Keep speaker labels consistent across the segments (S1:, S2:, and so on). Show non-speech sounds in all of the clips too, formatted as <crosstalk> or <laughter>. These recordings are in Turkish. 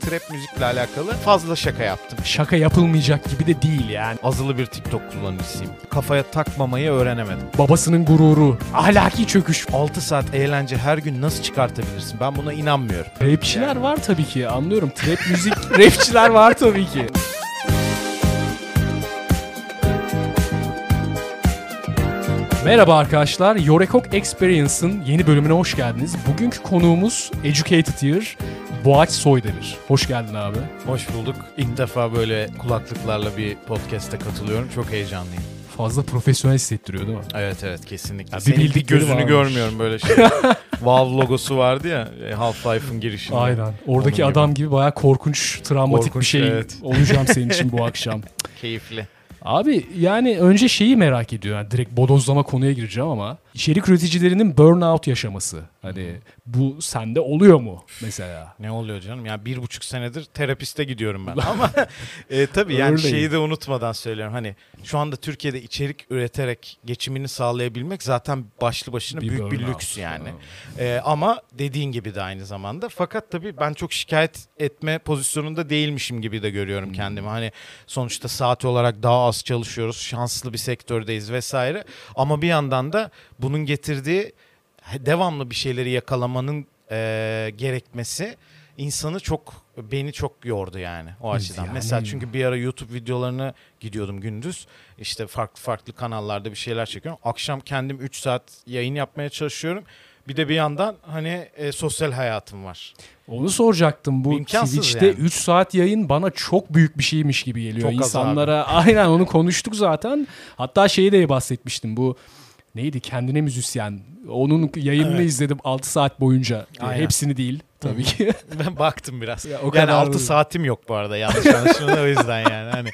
S1: Trap müzikle alakalı fazla şaka yaptım.
S2: Şaka yapılmayacak gibi de değil yani.
S1: Azılı bir TikTok kullanıcısıyım. Kafaya takmamayı öğrenemedim.
S2: Babasının gururu, ahlaki çöküş.
S1: 6 saat eğlence her gün nasıl çıkartabilirsin? Ben buna inanmıyorum.
S2: Rapçiler var tabii ki anlıyorum. Trap müzik <laughs> rapçiler var tabii ki. Merhaba arkadaşlar, Yorekok Experience'ın yeni bölümüne hoş geldiniz. Bugünkü konuğumuz Educated Year, Boğaç Soydemir. Hoş geldin abi.
S1: Hoş bulduk. İlk defa böyle kulaklıklarla bir podcast'e katılıyorum. Çok heyecanlıyım.
S2: Fazla profesyonel hissettiriyor değil mi?
S1: Evet evet kesinlikle.
S2: Ya bir
S1: Senin bir
S2: bildikleri
S1: gözünü
S2: varmış.
S1: görmüyorum böyle şey. <laughs> Valve logosu vardı ya e, Half-Life'ın girişinde.
S2: Aynen. Oradaki
S1: Onun gibi.
S2: adam gibi bayağı korkunç, travmatik bir
S1: Korkunç,
S2: şey
S1: evet.
S2: olacağım senin için bu <laughs> akşam.
S1: Keyifli.
S2: Abi yani önce şeyi merak ediyor. Yani direkt bodozlama konuya gireceğim ama içerik üreticilerinin burnout yaşaması. Hani bu sende oluyor mu mesela?
S1: Ne oluyor canım? Yani bir buçuk senedir terapiste gidiyorum ben. <laughs> Ama e, tabii yani
S2: Öyleyim.
S1: şeyi de unutmadan söylüyorum. Hani şu anda Türkiye'de içerik üreterek geçimini sağlayabilmek zaten başlı başına büyük bir
S2: burnout.
S1: lüks yani. E, ama dediğin gibi de aynı zamanda. Fakat tabii ben çok şikayet etme pozisyonunda değilmişim gibi de görüyorum
S2: Hmm.
S1: kendimi. Hani sonuçta saat olarak daha az çalışıyoruz. Şanslı bir sektördeyiz vesaire. Ama bir yandan da bunun getirdiği devamlı bir şeyleri yakalamanın e, gerekmesi insanı çok beni çok yordu yani o açıdan.
S2: yani-
S1: Mesela çünkü bir ara YouTube videolarını gidiyordum gündüz. İşte farklı farklı kanallarda bir şeyler çekiyorum. Akşam kendim 3 saat yayın yapmaya çalışıyorum. Bir de bir yandan hani e, sosyal hayatım var.
S2: Onu soracaktım. Bu
S1: İmkansız
S2: Twitch'te
S1: yani.
S2: 3 saat yayın bana çok büyük bir şeymiş gibi geliyor.
S1: Çok
S2: İnsanlara <laughs> aynen onu konuştuk zaten. Hatta şeyi de bahsetmiştim. Bu neydi? Kendine müzisyen. Onun yayınını
S1: Evet.
S2: izledim 6 saat boyunca.
S1: Aynen.
S2: Hepsini değil tabii ki. <laughs>
S1: Ben baktım biraz.
S2: Ya, o
S1: yani
S2: kadar
S1: 6
S2: da-
S1: saatim yok bu arada yanlış anlaşılma o yüzden yani. Hani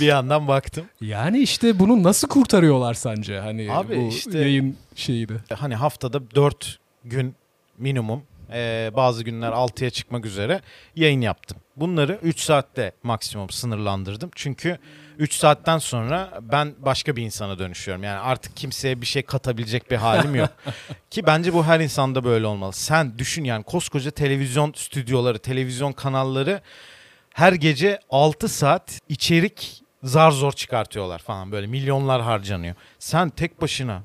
S1: bir yandan baktım.
S2: Yani işte bunu nasıl kurtarıyorlar sence? Hani
S1: Abi
S2: bu
S1: işte-
S2: yayın şeydi.
S1: hani haftada 4 gün minimum e, bazı günler 6'ya çıkmak üzere yayın yaptım. Bunları 3 saatte maksimum sınırlandırdım. Çünkü 3 saatten sonra ben başka bir insana dönüşüyorum. Yani artık kimseye bir şey katabilecek bir halim yok. <laughs> Ki bence bu her insanda böyle olmalı. Sen düşün yani koskoca televizyon stüdyoları, televizyon kanalları her gece 6 saat içerik zar zor çıkartıyorlar falan böyle milyonlar harcanıyor. Sen tek başına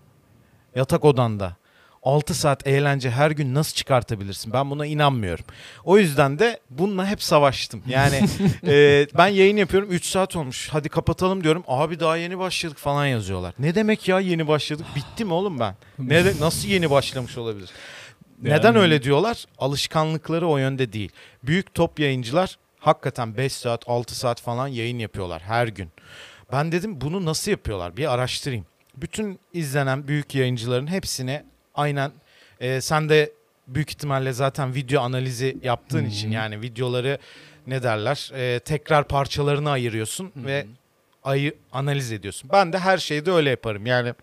S1: yatak odanda 6 saat eğlence her gün nasıl çıkartabilirsin? Ben buna inanmıyorum. O yüzden de bununla hep savaştım. Yani <laughs> e, ben yayın yapıyorum 3 saat olmuş. Hadi kapatalım diyorum. Abi daha yeni başladık falan yazıyorlar. Ne demek ya yeni başladık? Bitti mi oğlum ben? Ne de, nasıl yeni başlamış olabilir? Neden
S2: Yani-
S1: öyle diyorlar? Alışkanlıkları o yönde değil. Büyük top yayıncılar hakikaten 5 saat 6 saat falan yayın yapıyorlar her gün. Ben dedim bunu nasıl yapıyorlar? Bir araştırayım. Bütün izlenen büyük yayıncıların hepsine aynen e, sen de büyük ihtimalle zaten video analizi yaptığın için yani videoları ne derler e, tekrar parçalarını ayırıyorsun ve ayı analiz ediyorsun. Ben de her şeyde öyle yaparım. Yani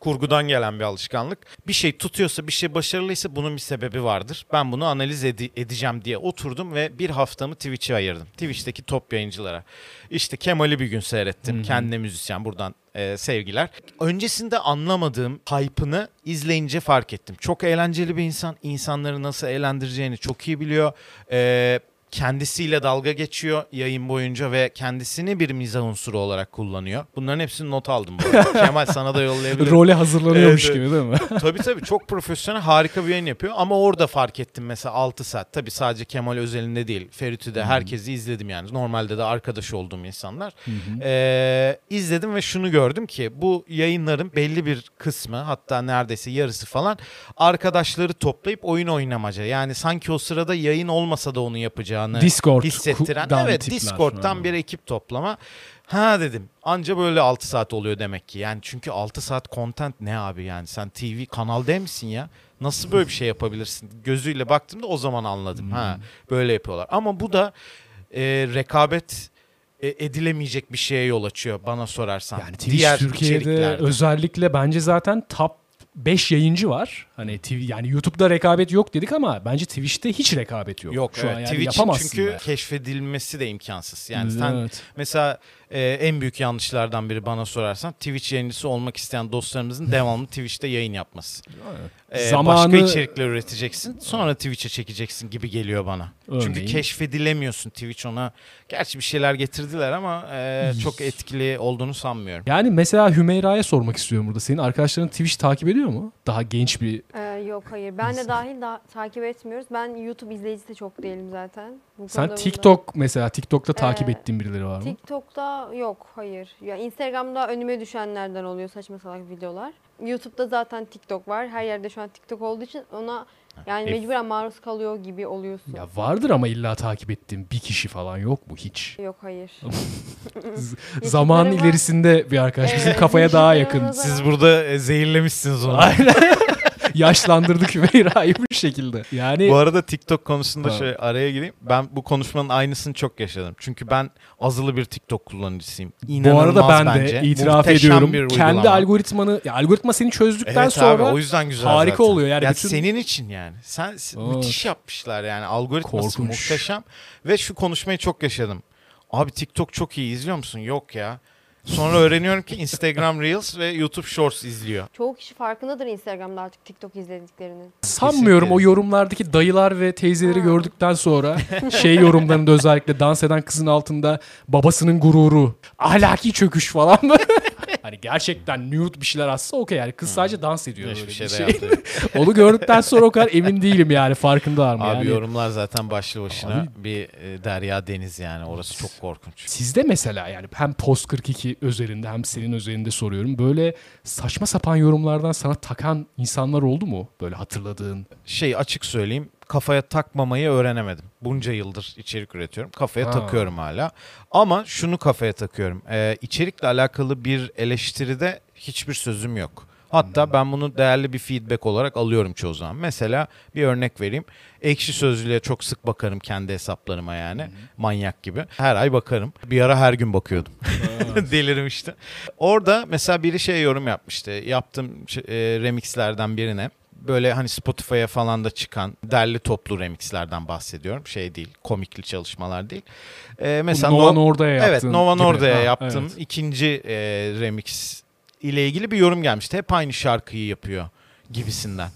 S1: kurgudan gelen bir alışkanlık. Bir şey tutuyorsa, bir şey başarılıysa bunun bir sebebi vardır. Ben bunu analiz ede- edeceğim diye oturdum ve bir haftamı Twitch'e ayırdım. Twitch'teki top yayıncılara. İşte Kemal'i bir gün seyrettim. Kendine müzisyen buradan e, sevgiler. Öncesinde anlamadığım hype'ını izleyince fark ettim. Çok eğlenceli bir insan. İnsanları nasıl eğlendireceğini çok iyi biliyor. E, kendisiyle dalga geçiyor yayın boyunca ve kendisini bir mizah unsuru olarak kullanıyor. Bunların hepsini not aldım bu arada. <laughs> Kemal sana da yollayabilirim.
S2: Role hazırlanıyormuş
S1: Evet,
S2: gibi değil mi?
S1: tabii tabii çok profesyonel harika bir yayın yapıyor ama orada fark ettim mesela 6 saat. Tabii sadece Kemal özelinde değil Ferit'i de herkesi izledim yani normalde de arkadaş olduğum insanlar. Ee, izledim ve şunu gördüm ki bu yayınların belli bir kısmı hatta neredeyse yarısı falan arkadaşları toplayıp oyun oynamaca. Yani sanki o sırada yayın olmasa da onu yapacağını
S2: Discord
S1: hissettiren evet. Discord'dan bir ekip toplama. Ha dedim. Anca böyle 6 saat oluyor demek ki. Yani çünkü 6 saat content ne abi yani? Sen TV kanal değil misin ya? Nasıl böyle bir şey yapabilirsin? Gözüyle baktığımda o zaman anladım. Ha böyle yapıyorlar. Ama bu da e, rekabet e, edilemeyecek bir şeye yol açıyor bana sorarsan.
S2: Yani Twitch Türkiye'de
S1: içeriklerde.
S2: özellikle bence zaten top 5 yayıncı var. Hani TV, yani YouTube'da rekabet yok dedik ama bence Twitch'te hiç rekabet yok.
S1: Yok
S2: Şu an
S1: evet.
S2: yani
S1: Twitch
S2: yapamazsın
S1: çünkü
S2: be.
S1: keşfedilmesi de imkansız. Yani sen
S2: Evet.
S1: mesela e, en büyük yanlışlardan biri bana sorarsan Twitch yayıncısı olmak isteyen dostlarımızın devamlı <laughs> Twitch'te yayın yapması. E,
S2: Zamanı-
S1: Başka içerikler üreteceksin sonra Twitch'e çekeceksin gibi geliyor bana. Çünkü
S2: Örneğin?
S1: keşfedilemiyorsun Twitch ona. Gerçi bir şeyler getirdiler ama e, çok etkili olduğunu sanmıyorum.
S2: Yani mesela Hümeyra'ya sormak istiyorum burada. Senin arkadaşların Twitch takip ediyor mu? Daha genç bir...
S3: Ee, yok hayır. Ben de dahil da takip etmiyoruz. Ben YouTube izleyicisi de çok değilim zaten. Bu
S2: Sen
S3: konuda bunda-
S2: TikTok mesela TikTok'ta takip
S3: Ee,
S2: ettiğin birileri var mı?
S3: TikTok'ta yok hayır. Ya Instagram'da önüme düşenlerden oluyor saçma salak videolar. YouTube'da zaten TikTok var. Her yerde şu an TikTok olduğu için ona yani
S1: E,
S3: mecburen maruz kalıyor gibi oluyorsun.
S2: Ya vardır ama illa takip ettiğin bir kişi falan yok mu hiç?
S3: Yok hayır. <laughs> <laughs>
S2: Zamanın
S3: var.
S2: ilerisinde bir arkadaş bizim
S3: Evet,
S2: kafaya daha yakın.
S1: Siz burada e, zehirlemişsiniz onu.
S2: Aynen. <laughs> Yaşlandırdık <laughs> Hümeyra'yı bu şekilde. Yani
S1: Bu arada TikTok konusunda
S2: Tamam.
S1: şöyle araya gireyim. Ben bu konuşmanın aynısını çok yaşadım. Çünkü ben azılı bir TikTok kullanıcısıyım. İnanılmaz
S2: bu arada ben
S1: bence.
S2: de itiraf
S1: Muhteşem
S2: ediyorum.
S1: bir
S2: Kendi algoritmanı, ya algoritma seni çözdükten
S1: Evet
S2: sonra
S1: abi o yüzden güzel
S2: harika
S1: zaten.
S2: oluyor. Yani
S1: ya
S2: bütün-
S1: senin için yani. Sen
S2: Evet.
S1: müthiş yapmışlar yani. Algoritması
S2: Korkunç.
S1: muhteşem ve şu konuşmayı çok yaşadım. Abi TikTok çok iyi izliyor musun? Yok ya. Sonra öğreniyorum ki Instagram Reels ve YouTube Shorts izliyor.
S3: Çoğu kişi farkındadır Instagram'da artık TikTok izlediklerinin.
S2: sanmıyorum o yorumlardaki dayılar ve teyzeleri gördükten sonra şey yorumlarında özellikle dans eden kızın altında babasının gururu, ahlaki çöküş falan? <laughs> hani gerçekten nude bir şeyler atsa okey yani kız sadece dans ediyor.
S1: Hiçbir şey
S2: şey. <laughs> Onu gördükten sonra o kadar emin değilim yani farkındalar mı?
S1: Abi
S2: yani.
S1: yorumlar zaten başlı başına
S2: Abi-
S1: bir e, derya deniz yani. Orası çok korkunç.
S2: Sizde mesela yani hem Post 42 özelinde hem senin özelinde soruyorum. Böyle saçma sapan yorumlardan sana takan insanlar oldu mu? Böyle hatırladığın.
S1: şey açık söyleyeyim kafaya takmamayı öğrenemedim. Bunca yıldır içerik üretiyorum. Kafaya
S2: Ha.
S1: takıyorum hala. Ama şunu kafaya takıyorum. Ee, içerikle alakalı bir eleştiride hiçbir sözüm yok. Hatta ben bunu değerli bir feedback olarak alıyorum çoğu zaman. Mesela bir örnek vereyim. Ekşi Sözlüğe çok sık bakarım kendi hesaplarıma yani. Manyak gibi. Her ay bakarım. Bir ara her gün bakıyordum. <laughs> <laughs> Delirmişti. Orada mesela biri şey yorum yapmıştı. Yaptığım şey- e, remixlerden birine böyle hani Spotify'a falan da çıkan derli toplu remixlerden bahsediyorum. Şey değil, komikli çalışmalar değil. Ee, mesela
S2: Nova
S1: No-
S2: Norda'ya yaptığın
S1: Evet, Nova. Norda'ya
S2: Ha,
S1: yaptığım
S2: evet.
S1: ikinci e, remix ile ilgili bir yorum gelmişti. Hep aynı şarkıyı yapıyor gibisinden.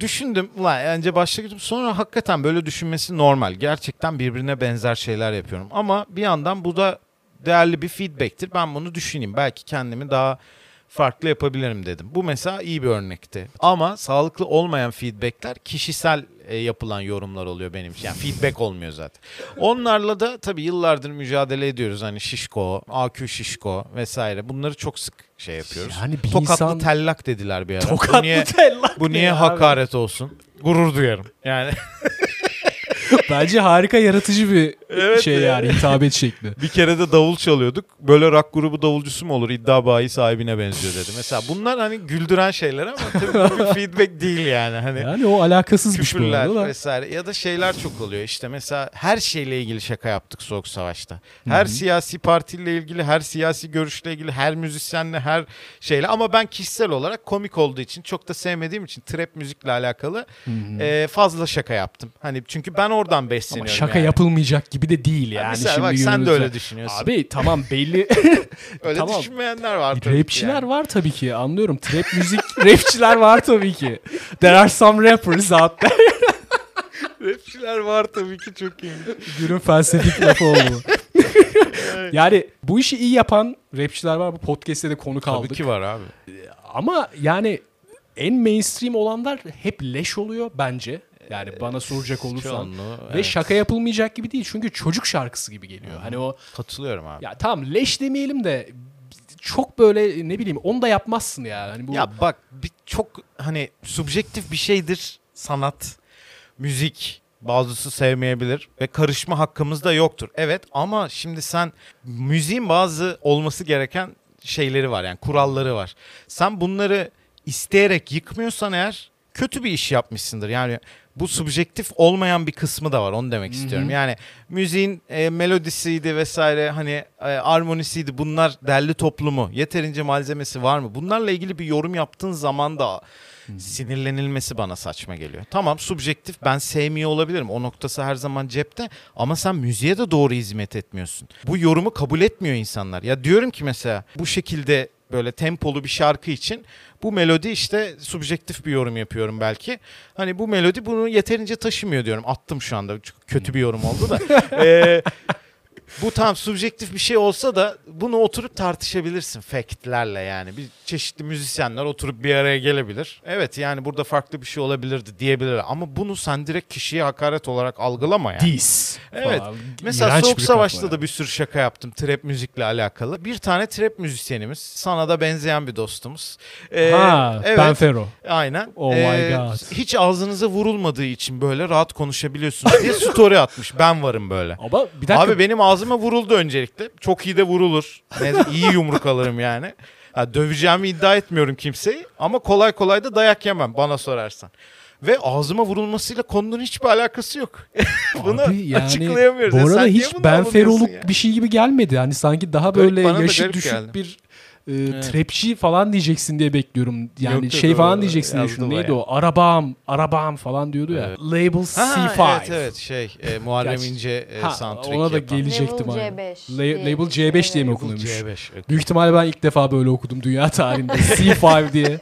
S1: Düşündüm ulan önce başta gittim sonra hakikaten böyle düşünmesi normal. Gerçekten birbirine benzer şeyler yapıyorum. Ama bir yandan bu da değerli bir feedback'tir. Ben bunu düşüneyim. Belki kendimi daha farklı yapabilirim dedim. Bu mesela iyi bir örnekti. Ama sağlıklı olmayan feedbackler kişisel e, yapılan yorumlar oluyor benim için. Yani feedback olmuyor zaten. Onlarla da tabii yıllardır mücadele ediyoruz. Hani şişko, AQ şişko vesaire. Bunları çok sık şey yapıyoruz.
S2: Yani bir
S1: Tokatlı
S2: insan...
S1: tellak dediler bir ara. bu
S2: Tokatlı
S1: niye,
S2: tellak
S1: bu niye
S2: abi?
S1: hakaret olsun? Gurur duyarım. Yani <laughs>
S2: Bence harika yaratıcı bir
S1: Evet
S2: şey
S1: ya.
S2: yani hitabet şekli. <laughs>
S1: bir kere de davul çalıyorduk. Böyle rock grubu davulcusu mu olur? İddia bayi sahibine benziyor dedi. Mesela bunlar hani güldüren şeyler ama tabii bu bir <laughs> feedback değil yani. Hani
S2: Yani o alakasızmış bu
S1: küfürler
S2: arada da.
S1: vesaire ya da şeyler çok oluyor. İşte mesela her şeyle ilgili şaka yaptık Soğuk Savaş'ta. Her siyasi partiyle ilgili, her siyasi görüşle ilgili, her müzisyenle, her şeyle ama ben kişisel olarak komik olduğu için çok da sevmediğim için trap müzikle alakalı e, fazla şaka yaptım. Hani çünkü ben oradan
S2: Ama
S1: besleniyorum.
S2: şaka
S1: yani.
S2: yapılmayacak gibi de değil
S1: Yani mesela
S2: Şimdi
S1: bak sen de öyle düşünüyorsun.
S2: Abi tamam belli. <laughs>
S1: öyle
S2: tamam.
S1: düşünmeyenler var tabii
S2: Rapçiler
S1: yani.
S2: var tabii ki anlıyorum. Trap müzik <laughs> rapçiler var tabii ki. There are some rappers out there. <laughs>
S1: Rapçiler var tabii ki çok iyi.
S2: Günün felsefik lafı oldu. yani bu işi iyi yapan rapçiler var. Bu podcast'te de konu kaldık.
S1: Tabii ki var abi.
S2: Ama yani en mainstream olanlar hep leş oluyor bence. Yani bana soracak olursan.
S1: Çoğunluğu,
S2: Ve
S1: evet.
S2: şaka yapılmayacak gibi değil. Çünkü çocuk şarkısı gibi geliyor. Hani o
S1: Katılıyorum abi.
S2: ya tamam leş demeyelim de çok böyle ne bileyim onu da yapmazsın yani. Hani bu
S1: Ya bak bir çok hani subjektif bir şeydir sanat, müzik. Bazısı sevmeyebilir ve karışma hakkımız da yoktur. Evet ama şimdi sen müziğin bazı olması gereken şeyleri var yani kuralları var. Sen bunları isteyerek yıkmıyorsan eğer kötü bir iş yapmışsındır. Yani bu subjektif olmayan bir kısmı da var onu demek istiyorum. Yani müziğin e, melodisiydi vesaire hani e, armonisiydi bunlar derli toplumu yeterince malzemesi var mı? Bunlarla ilgili bir yorum yaptığın zaman da Sinirlenilmesi bana saçma geliyor. Tamam subjektif ben sevmiyor olabilirim. O noktası her zaman cepte ama sen müziğe de doğru hizmet etmiyorsun. Bu yorumu kabul etmiyor insanlar. Ya diyorum ki mesela bu şekilde böyle tempolu bir şarkı için bu melodi işte subjektif bir yorum yapıyorum belki. Hani bu melodi bunu yeterince taşımıyor diyorum. Attım şu anda. Çok kötü bir yorum oldu da. <laughs> Ee, bu tam subjektif bir şey olsa da bunu oturup tartışabilirsin factlerle yani. Bir çeşitli müzisyenler oturup bir araya gelebilir. Evet yani burada farklı bir şey olabilirdi diyebilir ama bunu sen direkt kişiye hakaret olarak algılama yani.
S2: Dis.
S1: Evet.
S2: falan.
S1: Mesela
S2: İğrenç
S1: Soğuk Savaş'ta
S2: kafa
S1: da bir sürü şaka yaptım trap müzikle alakalı. Bir tane trap müzisyenimiz, sana da benzeyen bir dostumuz. Ee,
S2: ha,
S1: evet,
S2: Ben Fero.
S1: aynen.
S2: Oh my God.
S1: Hiç ağzınıza vurulmadığı için böyle rahat konuşabiliyorsunuz diye story atmış. Ben varım böyle.
S2: Ama bir dakika.
S1: Abi benim ağzıma vuruldu öncelikle. Çok iyi de vurulur. Ne, iyi yumruk alırım yani. Ha, döveceğimi iddia etmiyorum kimseyi ama kolay kolay da dayak yemem bana sorarsan. Ve ağzıma vurulmasıyla konunun hiçbir alakası yok. <laughs> Bunu
S2: Abi yani
S1: açıklayamıyoruz.
S2: Bu arada hiç ben Feroluk
S1: ya?
S2: bir şey gibi gelmedi. Hani sanki daha böyle yaşı düşük
S1: geldi.
S2: bir e,
S1: Evet.
S2: trapçi falan diyeceksin diye bekliyorum. Yani
S1: Yok,
S2: şey
S1: o
S2: falan diyeceksin diye düşündüm. Neydi o? Arabam, arabam falan diyordu ya.
S1: Evet.
S2: Label
S1: Ha,
S2: C5.
S1: Evet evet şey e, <laughs> Muharrem İnce e,
S2: Ha,
S1: soundtrack
S2: ona da
S1: yapan.
S2: gelecektim. Aynen.
S3: C5
S2: La- label
S3: geçiyor,
S2: C5 diye mi
S3: evet.
S2: okunuyormuş?
S1: C5. evet.
S2: Büyük ihtimalle ben ilk defa böyle okudum dünya tarihinde. <laughs> C5 diye.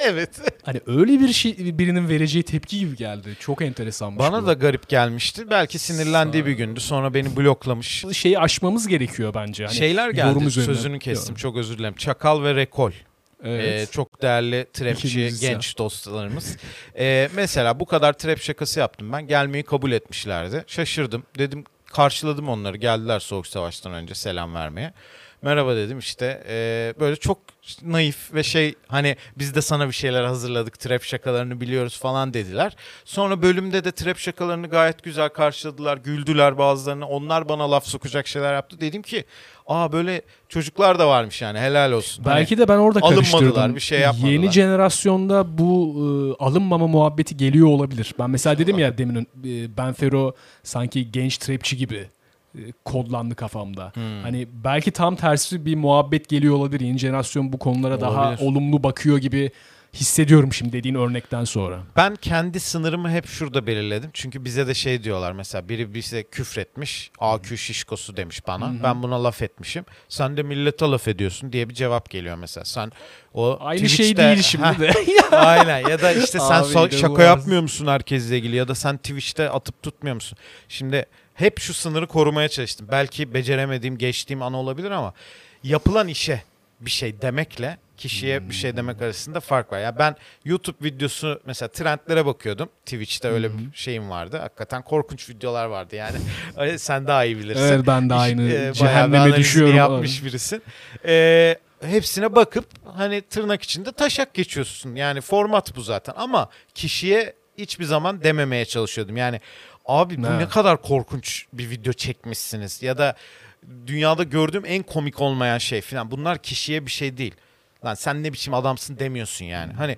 S1: evet.
S2: Hani öyle bir şey birinin vereceği tepki gibi geldi. Çok enteresanmış
S1: Bana
S2: bu.
S1: da garip gelmişti. Belki sinirlendiği bir gündü. Sonra beni bloklamış.
S2: şeyi aşmamız gerekiyor bence. Hani
S1: Şeyler
S2: yorum
S1: geldi.
S2: üzerine.
S1: Sözünü kestim.
S2: Yok.
S1: Çok özür dilerim. Çakal ve Rekol.
S2: Evet.
S1: Ee, çok değerli trapçi genç dostlarımız. Ee, mesela bu kadar trap şakası yaptım ben. Gelmeyi kabul etmişlerdi. Şaşırdım. Dedim karşıladım onları. Geldiler Soğuk Savaş'tan önce selam vermeye. Merhaba dedim işte Ee, böyle çok naif ve şey hani biz de sana bir şeyler hazırladık trap şakalarını biliyoruz falan dediler. Sonra bölümde de trap şakalarını gayet güzel karşıladılar güldüler bazılarını onlar bana laf sokacak şeyler yaptı. Dedim ki aa böyle çocuklar da varmış yani helal olsun. Hani-
S2: Belki de ben orada karıştırdım.
S1: bir şey yapmadılar.
S2: Yeni jenerasyonda bu e, alınmama muhabbeti geliyor olabilir. Ben mesela dedim ya demin e, Ben Fero sanki genç trapçi gibi e, kodlandı kafamda.
S1: Hmm.
S2: Hani belki tam tersi bir muhabbet geliyor olabilir. Yeni jenerasyon bu konulara daha
S1: Olabilir.
S2: olumlu bakıyor gibi hissediyorum şimdi dediğin örnekten sonra.
S1: Ben kendi sınırımı hep şurada belirledim. Çünkü bize de şey diyorlar mesela biri bize küfretmiş. AQ şişkosu demiş bana. Ben buna laf etmişim. Sen de millete laf ediyorsun diye bir cevap geliyor mesela. Sen o
S2: Aynı şey
S1: Twitch'te-
S2: değil şimdi de. <laughs> <laughs>
S1: Aynen ya da işte sen
S2: Abi
S1: so- şaka yapmıyor musun herkesle ilgili ya da sen Twitch'te atıp tutmuyor musun? Şimdi hep şu sınırı korumaya çalıştım. Belki beceremediğim, geçtiğim an olabilir ama yapılan işe bir şey demekle kişiye bir şey demek arasında fark var. Ya ben YouTube videosu mesela trendlere bakıyordum. Twitch'te öyle bir şeyim vardı. Hakikaten korkunç videolar vardı yani. <laughs> Sen daha iyi bilirsin.
S2: Evet ben de aynı
S1: İş- e, bayağı bir
S2: cehenneme düşüyorum.
S1: yapmış birisin. Ee, hepsine bakıp hani tırnak içinde taşak geçiyorsun. Yani format bu zaten ama kişiye hiçbir zaman dememeye çalışıyordum. Yani abi bu
S2: Ne?
S1: kadar korkunç bir video çekmişsiniz ya da dünyada gördüğüm en komik olmayan şey falan. Bunlar kişiye bir şey değil. Lan sen ne biçim adamsın demiyorsun yani. Hani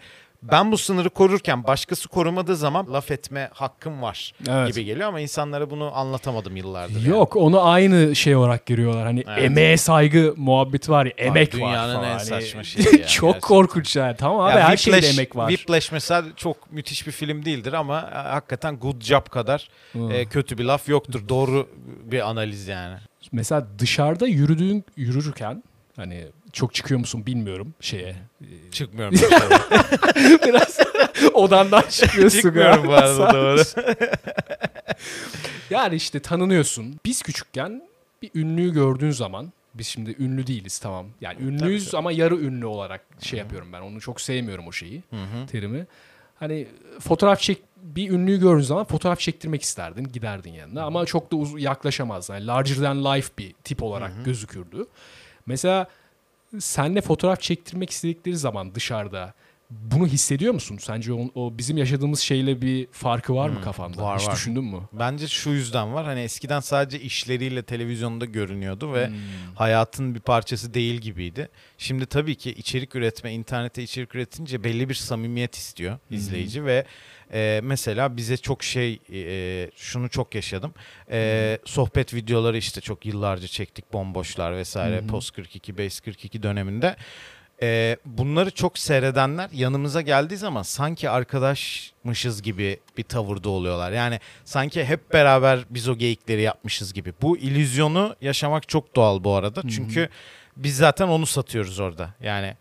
S1: ben bu sınırı korurken başkası korumadığı zaman laf etme hakkım var
S2: Evet.
S1: gibi geliyor ama insanlara bunu anlatamadım yıllardır. yani.
S2: Yok onu aynı şey olarak görüyorlar. Hani
S1: Evet.
S2: emeğe saygı muhabbeti var ya emek var
S1: dünyanın
S2: falan.
S1: en
S2: Hani
S1: saçma <laughs> şeyi ya,
S2: Çok
S1: gerçekten.
S2: korkunç yani. Tamam abi
S1: Ya
S2: her şeyde
S1: Whiplash-
S2: emek var.
S1: Whiplash mesela çok müthiş bir film değildir ama e, hakikaten good job kadar
S2: Hı.
S1: e, kötü bir laf yoktur. Doğru bir analiz yani.
S2: Mesela dışarıda yürüdüğün yürürken hani çok çıkıyor musun bilmiyorum şeye.
S1: Çıkmıyorum. dışarı. <laughs>
S2: Biraz odandan çıkıyorsun.
S1: Çıkmıyorum bu arada doğru.
S2: Yani işte tanınıyorsun. Biz küçükken bir ünlüyü gördüğün zaman biz şimdi ünlü değiliz tamam. Yani ünlüyüz
S1: tabii.
S2: ama yarı ünlü olarak şey yapıyorum ben. Onu çok sevmiyorum o şeyi,
S1: Hı hı.
S2: terimi. Hani fotoğraf çek bir ünlüyü gördüğün zaman fotoğraf çektirmek isterdin, giderdin yanına ama çok da uz- yaklaşamazdın. Yani larger than life bir tip olarak gözükürdü. Mesela senle fotoğraf çektirmek istedikleri zaman dışarıda bunu hissediyor musun? Sence o, o bizim yaşadığımız şeyle bir farkı var mı kafanda?
S1: var,
S2: Hiç
S1: var.
S2: düşündün mü?
S1: Bence şu yüzden var. Hani eskiden sadece işleriyle televizyonda görünüyordu ve
S2: Hmm.
S1: hayatın bir parçası değil gibiydi. Şimdi tabii ki içerik üretme, internete içerik üretince belli bir samimiyet istiyor izleyici ve e, mesela bize çok şey e, şunu çok yaşadım. E, sohbet videoları işte çok yıllarca çektik bomboşlar vesaire
S2: hı.
S1: post 42 base 42 döneminde. Ee, bunları çok seyredenler yanımıza geldiği zaman sanki arkadaşmışız gibi bir tavırda oluyorlar. Yani sanki hep beraber biz o geyikleri yapmışız gibi. Bu illüzyonu yaşamak çok doğal bu arada. Çünkü biz zaten onu satıyoruz orada. Yani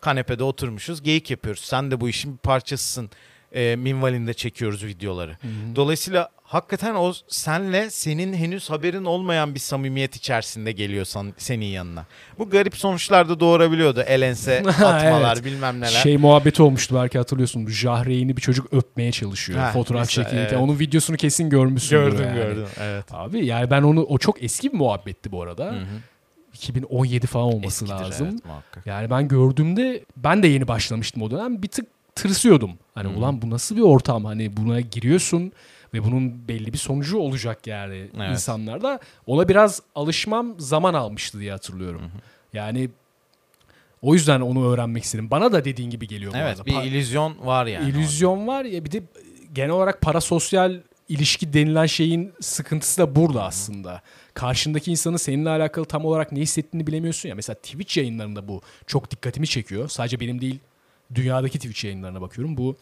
S1: kanepede oturmuşuz geyik yapıyoruz. Sen de bu işin bir parçasısın. Ee, minvalinde çekiyoruz videoları. Dolayısıyla hakikaten o senle senin henüz haberin olmayan bir samimiyet içerisinde geliyor san- senin yanına. Bu garip sonuçlar da doğurabiliyordu. El ense <laughs> atmalar
S2: Evet.
S1: bilmem neler.
S2: Şey muhabbeti olmuştu belki hatırlıyorsun. Jahreyn'i bir çocuk öpmeye çalışıyor.
S1: Ha,
S2: fotoğraf çekilirken.
S1: evet.
S2: Onun videosunu kesin görmüşsündür.
S1: gördüm
S2: yani.
S1: gördüm. Evet.
S2: Abi yani ben onu o çok eski bir muhabbetti bu arada.
S1: Hı hı.
S2: 2017 falan olması
S1: Eskidir,
S2: lazım.
S1: evet, muhakkak.
S2: Yani ben gördüğümde ben de yeni başlamıştım o dönem. Bir tık tırsıyordum. Hani
S1: Hı.
S2: ulan bu nasıl bir ortam? Hani buna giriyorsun ve bunun belli bir sonucu olacak yani
S1: Evet.
S2: insanlarda. Ona biraz alışmam zaman almıştı diye hatırlıyorum. Yani o yüzden onu öğrenmek istedim. Bana da dediğin gibi geliyor bu
S1: Evet
S2: arada.
S1: bir
S2: Pa-
S1: illüzyon var yani.
S2: İllüzyon var ya bir de genel olarak parasosyal ilişki denilen şeyin sıkıntısı da burada aslında. Karşındaki insanın seninle alakalı tam olarak ne hissettiğini bilemiyorsun ya. Mesela Twitch yayınlarında bu çok dikkatimi çekiyor. Sadece benim değil dünyadaki Twitch yayınlarına bakıyorum. Bu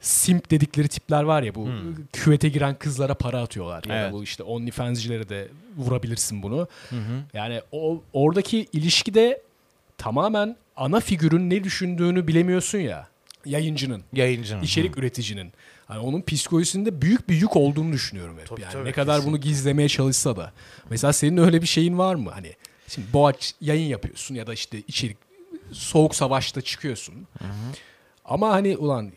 S2: simp dedikleri tipler var ya bu küvete giren kızlara para atıyorlar. Ya
S1: Evet.
S2: bu işte OnlyFans'cilere de vurabilirsin bunu.
S1: Hı hı.
S2: Yani o oradaki ilişkide tamamen ana figürün ne düşündüğünü bilemiyorsun ya. Yayıncının
S1: Yayıncının.
S2: içerik üreticinin. Hani onun psikolojisinde büyük bir yük olduğunu düşünüyorum hep.
S1: Tabii,
S2: yani
S1: tabii,
S2: ne kadar bunu
S1: kesinlikle.
S2: gizlemeye çalışsa da. Mesela senin öyle bir şeyin var mı? Hani şimdi Boğaç yayın yapıyorsun ya da işte içerik soğuk savaşta çıkıyorsun. Ama hani ulan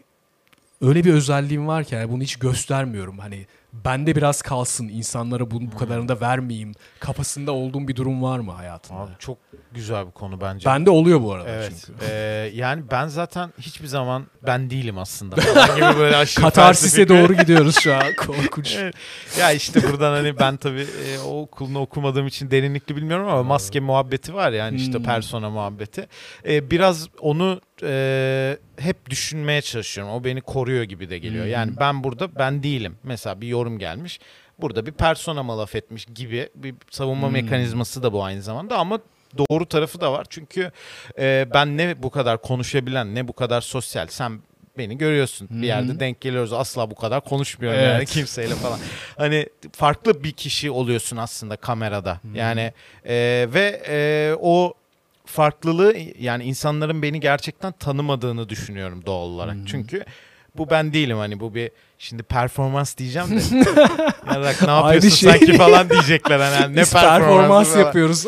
S2: öyle bir özelliğim var ki yani bunu hiç göstermiyorum. Hani bende biraz kalsın insanlara bunu bu kadarını da vermeyeyim kafasında olduğum bir durum var mı hayatında?
S1: Abi çok güzel bir konu bence.
S2: Bende oluyor bu arada
S1: Evet.
S2: çünkü.
S1: Ee, yani ben zaten hiçbir zaman ben değilim aslında. Gibi böyle <laughs>
S2: Katarsis'e doğru gidiyoruz şu an. Korkunç. <laughs>
S1: Evet. ya işte buradan hani ben tabii e, o okulunu okumadığım için derinlikli bilmiyorum ama maske muhabbeti var yani işte
S2: Hmm.
S1: persona muhabbeti. E, biraz onu e, hep düşünmeye çalışıyorum. O beni koruyor gibi de geliyor.
S2: Hmm.
S1: Yani ben burada ben değilim. Mesela bir yorum gelmiş. Burada bir persona mı laf etmiş gibi bir savunma
S2: Hmm.
S1: mekanizması da bu aynı zamanda ama doğru tarafı da var. Çünkü e, ben ne bu kadar konuşabilen ne bu kadar sosyal sen beni görüyorsun. Bir yerde denk geliyoruz. Asla bu kadar konuşmuyorum
S2: Evet.
S1: yani kimseyle falan. Hani farklı bir kişi oluyorsun aslında kamerada. Yani e, ve e, o farklılığı yani insanların beni gerçekten tanımadığını düşünüyorum doğal olarak. Çünkü bu ben değilim hani bu bir şimdi performans diyeceğim de. Yarrak <laughs> ne yapıyorsun
S2: şey.
S1: sanki falan diyecekler hani. hani ne
S2: Biz performans yapıyoruz.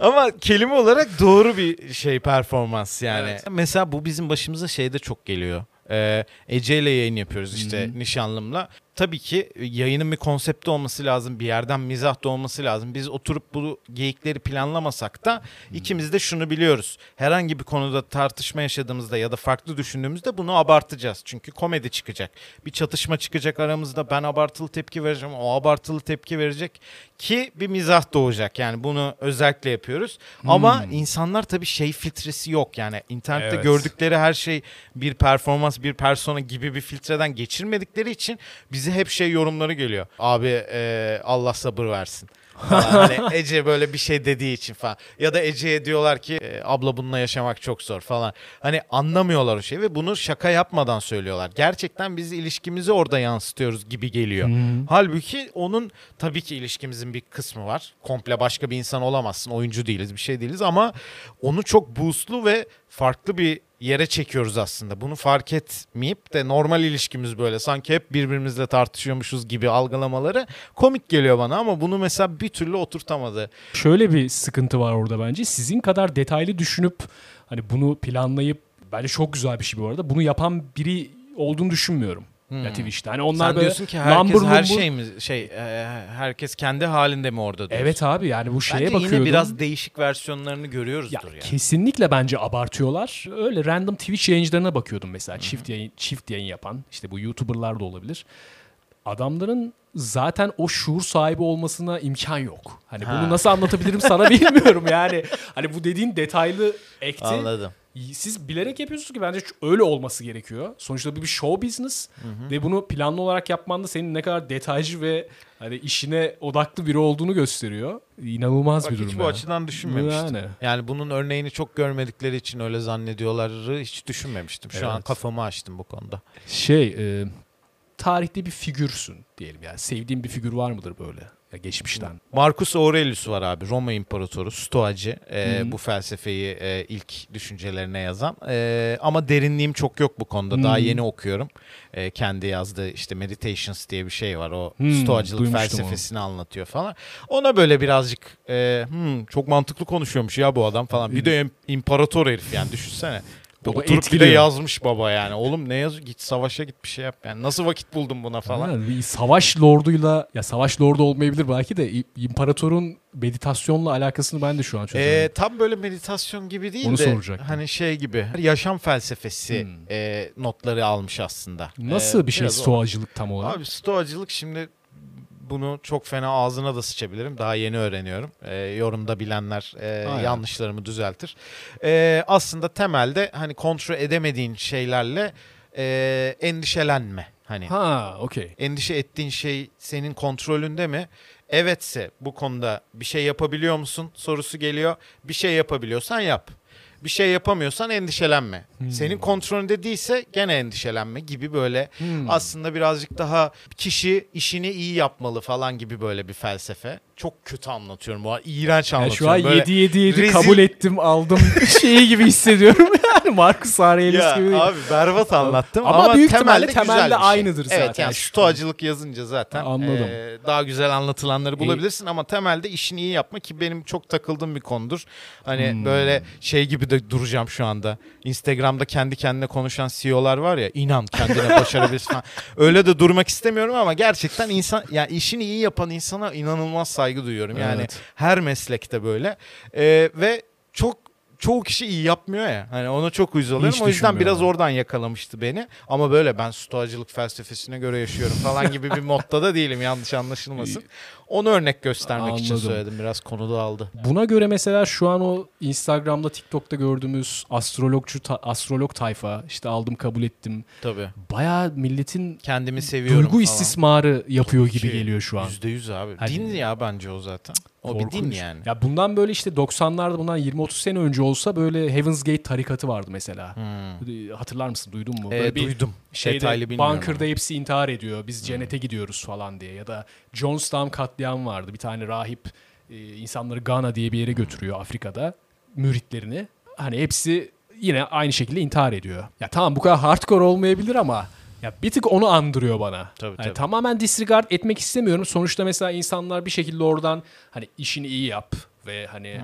S1: ama kelime olarak doğru bir şey performans yani.
S2: Evet.
S1: Mesela bu bizim başımıza şeyde çok geliyor. Ee, Ece ile yayın yapıyoruz işte nişanlımla. Tabii ki yayının bir konsepti olması lazım. Bir yerden mizah da olması lazım. Biz oturup bu geyikleri planlamasak da ikimiz de şunu biliyoruz. Herhangi bir konuda tartışma yaşadığımızda ya da farklı düşündüğümüzde bunu abartacağız. Çünkü komedi çıkacak. Bir çatışma çıkacak aramızda. Ben abartılı tepki vereceğim. O abartılı tepki verecek. Ki bir mizah doğacak. Yani bunu özellikle yapıyoruz. Ama insanlar tabii şey filtresi yok. Yani internette
S2: Evet.
S1: gördükleri her şey bir performans, bir persona gibi bir filtreden geçirmedikleri için bize hep şey yorumları geliyor. Abi e, Allah sabır versin. <laughs> Hani Ece böyle bir şey dediği için falan. Ya da Ece'ye diyorlar ki e, abla bununla yaşamak çok zor falan. Hani anlamıyorlar o şeyi ve bunu şaka yapmadan söylüyorlar. Gerçekten biz ilişkimizi orada yansıtıyoruz gibi geliyor. Halbuki onun tabii ki ilişkimizin bir kısmı var. Komple başka bir insan olamazsın. Oyuncu değiliz, bir şey değiliz ama onu çok boostlu ve farklı bir yere çekiyoruz aslında. Bunu fark etmeyip de normal ilişkimiz böyle sanki hep birbirimizle tartışıyormuşuz gibi algılamaları komik geliyor bana ama bunu mesela bir türlü oturtamadı.
S2: Şöyle bir sıkıntı var orada bence. Sizin kadar detaylı düşünüp hani bunu planlayıp bence çok güzel bir şey bu arada. Bunu yapan biri olduğunu düşünmüyorum. Ya Twitch'te. Hani onlar
S1: Hmm. Sen
S2: böyle
S1: diyorsun ki herkes
S2: lambur
S1: her
S2: lumbur-
S1: şey mi şey e, herkes kendi halinde mi orada diyorsun?
S2: Evet abi yani bu şeye
S1: Bence
S2: bakıyordum.
S1: yine biraz değişik versiyonlarını görüyoruzdur
S2: Ya
S1: yani.
S2: kesinlikle bence abartıyorlar. Öyle random Twitch yayıncılarına bakıyordum mesela. Çift yayın çift yayın yapan işte bu YouTuber'lar da olabilir. Adamların zaten o şuur sahibi olmasına imkan yok. Hani
S1: Ha.
S2: bunu nasıl anlatabilirim sana <laughs> bilmiyorum yani. Hani bu dediğin detaylı ekti.
S1: Anladım.
S2: siz bilerek yapıyorsunuz ki bence öyle olması gerekiyor. Sonuçta bu bir show business ve bunu planlı olarak yapman da senin ne kadar detaycı ve hani işine odaklı biri olduğunu gösteriyor. İnanılmaz
S1: Bak
S2: bir durum.
S1: hiç bu
S2: ya.
S1: açıdan düşünmemiştim.
S2: Yani.
S1: Yani. bunun örneğini çok görmedikleri için öyle zannediyorlar hiç düşünmemiştim. Şu an
S2: Evet.
S1: kafamı açtım bu konuda.
S2: Şey, e, tarihte bir figürsün diyelim. Yani. Sevdiğin bir figür var mıdır böyle? Ya geçmişten.
S1: Marcus Aurelius var abi Roma İmparatoru Stoacı. E, bu felsefeyi e, ilk düşüncelerine yazan. E, ama derinliğim çok yok bu konuda. Daha
S2: Hı.
S1: yeni okuyorum. E, kendi yazdığı işte Meditations diye bir şey var. O
S2: Hı,
S1: Stoacılık
S2: duymuştum
S1: felsefesini anlatıyor falan. Ona böyle birazcık e, hmm, çok mantıklı konuşuyormuş ya bu adam falan. Bir de im- imparator herif yani düşünsene
S2: Baba
S1: Oturup
S2: etkiliyor.
S1: yazmış baba yani. Oğlum ne yazıyor? Git savaşa git bir şey yap. Yani nasıl vakit buldun buna falan.
S2: Ha, bir savaş lorduyla ya savaş lordu olmayabilir belki de imparatorun meditasyonla alakasını ben de şu an çözüyorum.
S1: Ee, tam böyle meditasyon gibi değil
S2: Onu
S1: de
S2: soracaktım.
S1: hani şey gibi yaşam felsefesi
S2: Hmm.
S1: e, notları almış aslında.
S2: Nasıl
S1: Ee,
S2: bir şey
S1: o.
S2: stoacılık tam olarak?
S1: Abi stoacılık şimdi bunu çok fena ağzına da sıçabilirim. Daha yeni öğreniyorum. Ee, yorumda bilenler e,
S2: Aynen.
S1: yanlışlarımı düzeltir. Ee, aslında temelde hani kontrol edemediğin şeylerle e, endişelenme. Hani
S2: Ha, okey.
S1: endişe ettiğin şey senin kontrolünde mi? Evetse bu konuda bir şey yapabiliyor musun sorusu geliyor. Bir şey yapabiliyorsan yap. Bir şey yapamıyorsan endişelenme.
S2: Hmm.
S1: Senin kontrolünde değilse gene endişelenme gibi böyle
S2: Hmm.
S1: aslında birazcık daha kişi işini iyi yapmalı falan gibi böyle bir felsefe. Çok kötü anlatıyorum bu. İğrenç anlatıyorum.
S2: şu an
S1: Böyle-
S2: 7 7 7
S1: rezil-
S2: kabul ettim aldım <laughs> şeyi gibi hissediyorum <laughs> yani Marcus Aurelius
S1: Ya
S2: gibi.
S1: abi berbat anlattım
S2: Ama
S1: ama,
S2: büyük
S1: temelde, güzel
S2: temelde
S1: bir şey.
S2: aynıdır
S1: Evet
S2: zaten.
S1: yani stoacılık yazınca zaten
S2: Anladım.
S1: eee, daha güzel anlatılanları bulabilirsin ama temelde işini iyi yapma ki benim çok takıldığım bir konudur. Hani
S2: Hmm.
S1: böyle şey gibi de duracağım şu anda. Instagram'da kendi kendine konuşan CEO'lar var ya inan kendine başarabilirsin. <laughs> Öyle de durmak istemiyorum ama gerçekten insan yani işini iyi yapan insana inanılmaz saygı duyuyorum. Yani
S2: Evet.
S1: her meslekte böyle. Eee, ve çok çoğu kişi iyi yapmıyor ya. Hani ona çok uyuz oluyorum. O yüzden biraz oradan yakalamıştı beni. Ama böyle ben stoacılık felsefesine göre yaşıyorum falan gibi bir modda da değilim yanlış anlaşılmasın. Onu örnek göstermek için
S2: Anladım.
S1: söyledim. Biraz konu dağıldı.
S2: Buna göre mesela şu an o Instagram'da, TikTok'ta gördüğümüz astrologçu ta- astrolog tayfa işte aldım kabul ettim.
S1: Tabii.
S2: Bayağı milletin
S1: Kendimi seviyorum
S2: duygu
S1: falan.
S2: istismarı yapıyor gibi
S1: Ki
S2: geliyor şu an.
S1: Yüzde yüz abi.
S2: Hani-
S1: din ya bence o zaten. O bir din yani.
S2: Ya bundan böyle işte 90'larda bundan 20-30 sene önce olsa böyle Heaven's Gate tarikatı vardı mesela.
S1: Hmm.
S2: Hatırlar mısın? Duydun mu?
S1: Ee,
S2: Böyle bir
S1: duydum.
S2: Şeyde
S1: Detaylı bilmiyorum.
S2: bunker'da
S1: ama. Hmm.
S2: hepsi intihar ediyor. Biz cennete gidiyoruz falan diye. Ya da Jonestown katliam vardı. Bir tane rahip e, insanları Ghana diye bir yere götürüyor Afrika'da. Müritlerini. Hani hepsi yine aynı şekilde intihar ediyor. Ya tamam bu kadar hardcore olmayabilir ama ya bir tık onu andırıyor bana.
S1: Tabii,
S2: Hani
S1: tabii.
S2: tamamen disregard etmek istemiyorum. Sonuçta mesela insanlar bir şekilde oradan hani işini iyi yap ve hani e,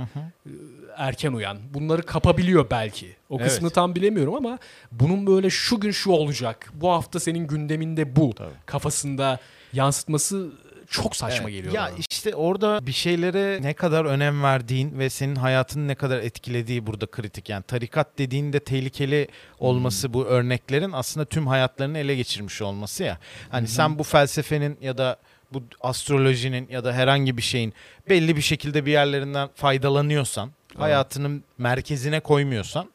S2: erken uyan. Bunları kapabiliyor belki. O
S1: Evet.
S2: kısmını tam bilemiyorum ama bunun böyle şu gün şu olacak. Bu hafta senin gündeminde bu.
S1: Tabii.
S2: Kafasında yansıtması çok saçma
S1: Evet.
S2: geliyor
S1: Ya
S2: bana.
S1: işte orada bir şeylere ne kadar önem verdiğin ve senin hayatını ne kadar etkilediği burada kritik. Yani tarikat dediğinde tehlikeli olması bu örneklerin aslında tüm hayatlarını ele geçirmiş olması ya. Hani sen bu felsefenin ya da bu astrolojinin ya da herhangi bir şeyin belli bir şekilde bir yerlerinden faydalanıyorsan, hayatının merkezine koymuyorsan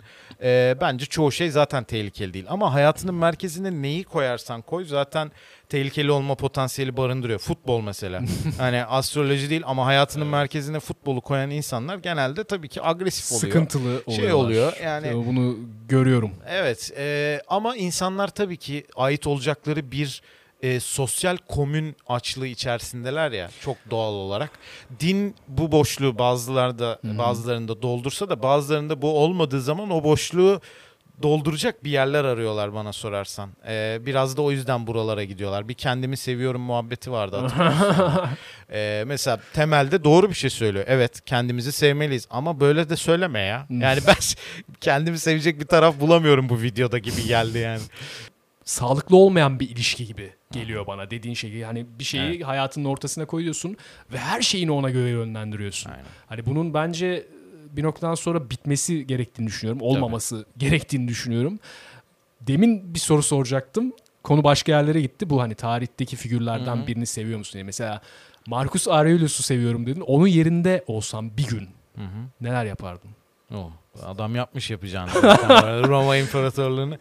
S1: e, bence çoğu şey zaten tehlikeli değil. Ama hayatının merkezine neyi koyarsan koy zaten tehlikeli olma potansiyeli barındırıyor. Futbol mesela. <laughs> hani astroloji değil ama hayatının merkezine futbolu koyan insanlar genelde tabii ki agresif oluyor.
S2: Sıkıntılı oluyorlar.
S1: Şey oluyor, yani-
S2: bunu görüyorum.
S1: Evet e, ama insanlar tabii ki ait olacakları bir e, sosyal komün açlığı içerisindeler ya çok doğal olarak. Din bu boşluğu bazılarda bazılarında doldursa da bazılarında bu olmadığı zaman o boşluğu dolduracak bir yerler arıyorlar bana sorarsan. E, biraz da o yüzden buralara gidiyorlar. Bir kendimi seviyorum muhabbeti vardı hatırlıyorsun. <laughs> E, mesela temelde doğru bir şey söylüyor. Evet kendimizi sevmeliyiz ama böyle de söyleme ya. Yani <laughs> ben kendimi sevecek bir taraf bulamıyorum bu videoda gibi geldi yani.
S2: Sağlıklı olmayan bir ilişki gibi geliyor bana dediğin şey. Yani bir şeyi hayatının ortasına koyuyorsun ve her şeyini ona göre yönlendiriyorsun.
S1: Aynen.
S2: Hani bunun bence bir noktadan sonra bitmesi gerektiğini düşünüyorum. Olmaması <laughs> gerektiğini düşünüyorum. Demin bir soru soracaktım. Konu başka yerlere gitti. Bu hani tarihteki figürlerden birini seviyor musun diye. Mesela Marcus Aurelius'u seviyorum dedin. Onun yerinde olsam bir gün neler yapardın?
S1: O. Adam yapmış yapacağını. <laughs> Roma İmparatorluğunu.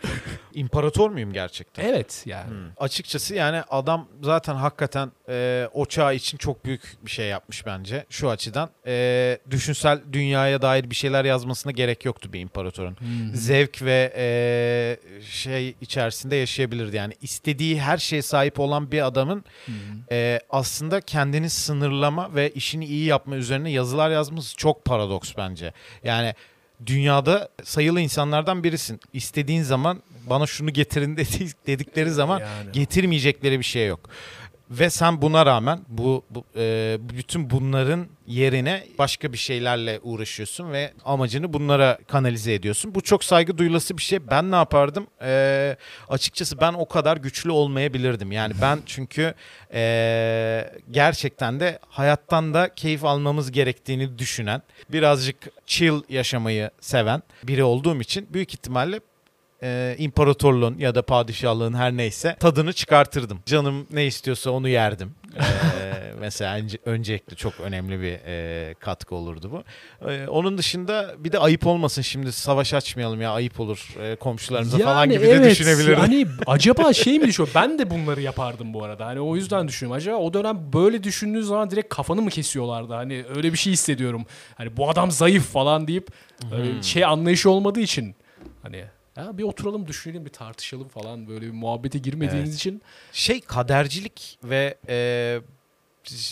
S1: İmparator muyum gerçekten?
S2: Evet yani.
S1: Hmm. Açıkçası yani adam zaten hakikaten e, o çağ için çok büyük bir şey yapmış bence şu açıdan. E, düşünsel dünyaya dair bir şeyler yazmasına gerek yoktu bir imparatorun.
S2: Hı.
S1: Zevk ve e, şey içerisinde yaşayabilirdi. Yani istediği her şeye sahip olan bir adamın
S2: hı.
S1: e, aslında kendini sınırlama ve işini iyi yapma üzerine yazılar yazması çok paradoks bence. Yani dünyada sayılı insanlardan birisin. İstediğin zaman bana şunu getirin <laughs> dedi- dedikleri zaman
S2: Yani.
S1: getirmeyecekleri bir şey yok. Ve sen buna rağmen bu, bu e, bütün bunların yerine başka bir şeylerle uğraşıyorsun ve amacını bunlara kanalize ediyorsun. Bu çok saygı duyulası bir şey. Ben ne yapardım? E, açıkçası ben o kadar güçlü olmayabilirdim. Yani ben <laughs> çünkü e, gerçekten de hayattan da keyif almamız gerektiğini düşünen, birazcık chill yaşamayı seven biri olduğum için büyük ihtimalle e, imparatorluğun ya da padişahlığın her neyse tadını çıkartırdım. Canım ne istiyorsa onu yerdim. E, <laughs> mesela önce- öncelikle çok önemli bir e, katkı olurdu bu. E, onun dışında bir de ayıp olmasın şimdi savaş açmayalım ya ayıp olur e, komşularımıza falan gibi de düşünebilirdim.
S2: Hani <laughs> acaba şey mi düşünüyor? Ben de bunları yapardım bu arada. Hani o yüzden düşünüyorum. Acaba o dönem böyle düşündüğün zaman direkt kafanı mı kesiyorlardı? Hani öyle bir şey hissediyorum. Hani bu adam zayıf falan deyip öyle
S1: Hmm.
S2: şey anlayışı olmadığı için hani ya bir oturalım düşünelim bir tartışalım falan böyle bir muhabbete girmediğiniz
S1: Evet.
S2: için
S1: Şey kadercilik ve e,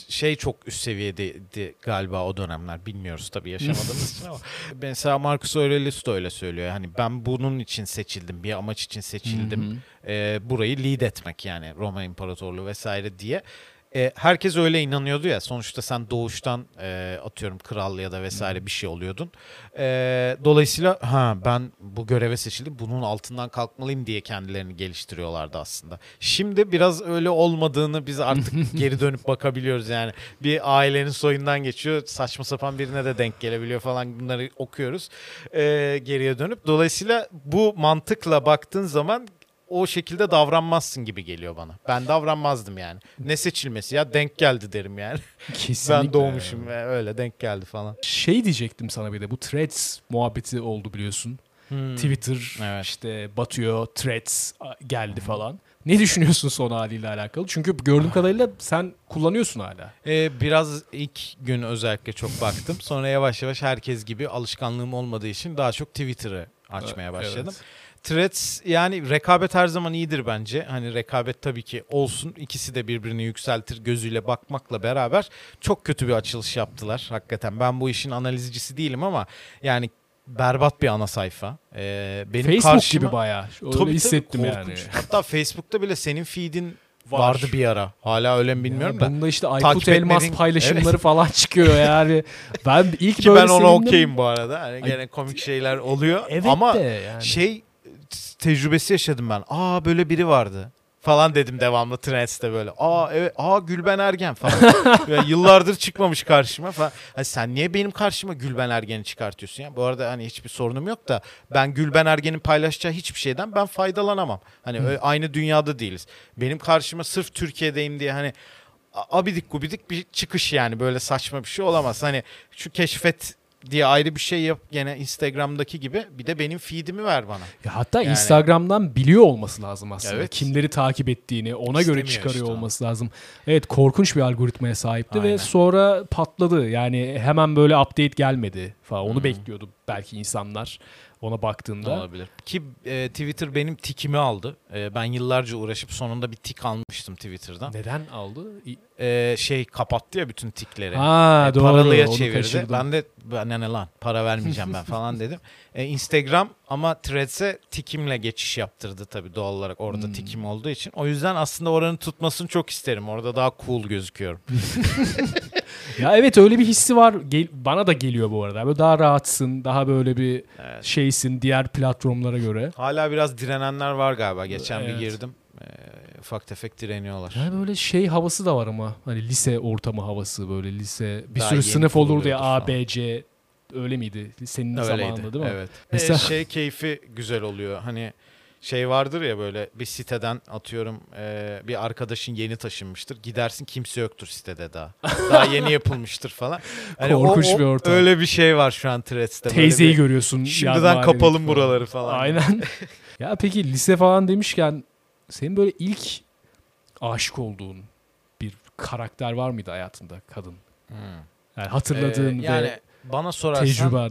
S1: şey çok üst seviyedeydi galiba o dönemler. Bilmiyoruz tabii yaşamadığımız <laughs> için ama. Mesela Marcus Aurelius da öyle söylüyor. Hani ben bunun için seçildim. Bir amaç için seçildim. e, burayı lead etmek yani Roma İmparatorluğu vesaire diye. E, herkes öyle inanıyordu ya. Sonuçta sen doğuştan e, atıyorum kral ya da vesaire bir şey oluyordun. E, dolayısıyla ha ben bu göreve seçildim. Bunun altından kalkmalıyım diye kendilerini geliştiriyorlardı aslında. Şimdi biraz öyle olmadığını biz artık <laughs> geri dönüp bakabiliyoruz yani. Bir ailenin soyundan geçiyor. Saçma sapan birine de denk gelebiliyor falan bunları okuyoruz. E, geriye dönüp dolayısıyla bu mantıkla baktığın zaman o şekilde davranmazsın gibi geliyor bana. Ben davranmazdım yani. Ne seçilmesi ya denk geldi derim yani. <laughs>
S2: Kesinlikle.
S1: ben doğmuşum ve öyle denk geldi falan.
S2: Şey diyecektim sana bir de bu threads muhabbeti oldu biliyorsun. Twitter
S1: Hmm. Evet.
S2: işte batıyor, threads geldi falan. Ne düşünüyorsun son haliyle alakalı? Çünkü gördüğüm kadarıyla sen kullanıyorsun hala.
S1: Ee, biraz ilk gün özellikle çok baktım. Sonra yavaş yavaş herkes gibi alışkanlığım olmadığı için daha çok Twitter'ı açmaya
S2: Evet.
S1: Threads yani rekabet her zaman iyidir bence. Hani rekabet tabii ki olsun. İkisi de birbirini yükseltir gözüyle bakmakla beraber çok kötü bir açılış yaptılar hakikaten. Ben bu işin analizcisi değilim ama yani berbat bir ana sayfa. Ee, benim
S2: Facebook
S1: karşıma-
S2: gibi bayağı. Öyle
S1: Tabii, tabii,
S2: hissettim yani.
S1: korkunç. Hatta Facebook'ta bile senin feed'in
S2: Var.
S1: vardı bir ara. Hala öyle mi bilmiyorum
S2: Ya
S1: da.
S2: Bunda işte
S1: Takip
S2: Aykut Elmas
S1: etmediğin-
S2: paylaşımları falan çıkıyor yani. Ben <laughs> ilk
S1: Ki
S2: böyle
S1: ben ona okeyim bu arada. Hani gene komik şeyler oluyor.
S2: Evet
S1: Ama
S2: de yani.
S1: şey tecrübesi yaşadım ben. Aa böyle biri vardı falan dedim devamlı Trends'te böyle. Aa evet aa Gülben Ergen falan. <laughs> Böyle yıllardır çıkmamış karşıma falan. Hani sen niye benim karşıma Gülben Ergen'i çıkartıyorsun ya? Bu arada hani hiçbir sorunum yok da ben Gülben Ergen'in paylaşacağı hiçbir şeyden ben faydalanamam. Hani öyle aynı dünyada değiliz. Benim karşıma sırf Türkiye'deyim diye hani abidik gubidik bir çıkış yani böyle saçma bir şey olamaz. Hani şu keşfet diye ayrı bir şey yap gene Instagram'daki gibi bir de benim feed'imi ver bana.
S2: Ya hatta
S1: Yani-
S2: Instagram'dan biliyor olması lazım aslında.
S1: Evet.
S2: Kimleri takip ettiğini ona göre
S1: İstemiyor
S2: çıkarıyor
S1: işte.
S2: olması lazım. Evet korkunç bir algoritmaya sahipti ve
S1: Aynen.
S2: sonra patladı. Yani hemen böyle update gelmedi falan. Onu
S1: Hı.
S2: bekliyordu belki insanlar ona baktığında.
S1: Olabilir. Ki e, Twitter benim tikimi aldı. E, ben yıllarca uğraşıp sonunda bir tik almıştım Twitter'dan.
S2: Neden aldı?
S1: E, şey kapattı ya bütün tikleri.
S2: Ha
S1: E,
S2: doğru.
S1: paralıya
S2: onu
S1: çevirdi.
S2: kaçırdım.
S1: Ben de ben ne lan para vermeyeceğim ben <laughs> falan dedim. E, Instagram ama Threads'e tikimle geçiş yaptırdı tabii doğal olarak orada
S2: Hmm.
S1: tikim olduğu için. O yüzden aslında oranın tutmasını çok isterim. Orada daha cool gözüküyorum. <laughs>
S2: Ya evet öyle bir hissi var. Gel- bana da geliyor bu arada. Böyle daha rahatsın, daha böyle bir
S1: Evet.
S2: şeysin diğer platformlara göre.
S1: Hala biraz direnenler var galiba. Geçen
S2: Evet.
S1: bir girdim. E, ufak tefek direniyorlar.
S2: Yani böyle şey havası da var ama. Hani lise ortamı havası böyle lise. Bir
S1: Daha
S2: sürü sınıf olurdu ya A. B, C. Öyle miydi? Senin
S1: Öyleydi.
S2: zamanında değil mi?
S1: Evet.
S2: Mesela-
S1: Ee, şey keyfi güzel oluyor. Hani Şey vardır ya böyle bir siteden atıyorum e, bir arkadaşın yeni taşınmıştır. Gidersin kimse yoktur sitede daha. Daha yeni yapılmıştır falan. <laughs> Hani o-
S2: Korkunç
S1: o-
S2: bir ortam.
S1: Öyle bir şey var şu an Threads'te.
S2: Teyzeyi
S1: bir-
S2: görüyorsun.
S1: Şimdiden kapalım
S2: falan.
S1: buraları falan.
S2: Aynen. <laughs> ya peki lise falan demişken senin böyle ilk aşık olduğun bir karakter var mıydı hayatında kadın?
S1: Hmm.
S2: Yani hatırladığın
S1: Ee, yani
S2: ve
S1: bana sorarsan
S2: tecrüben.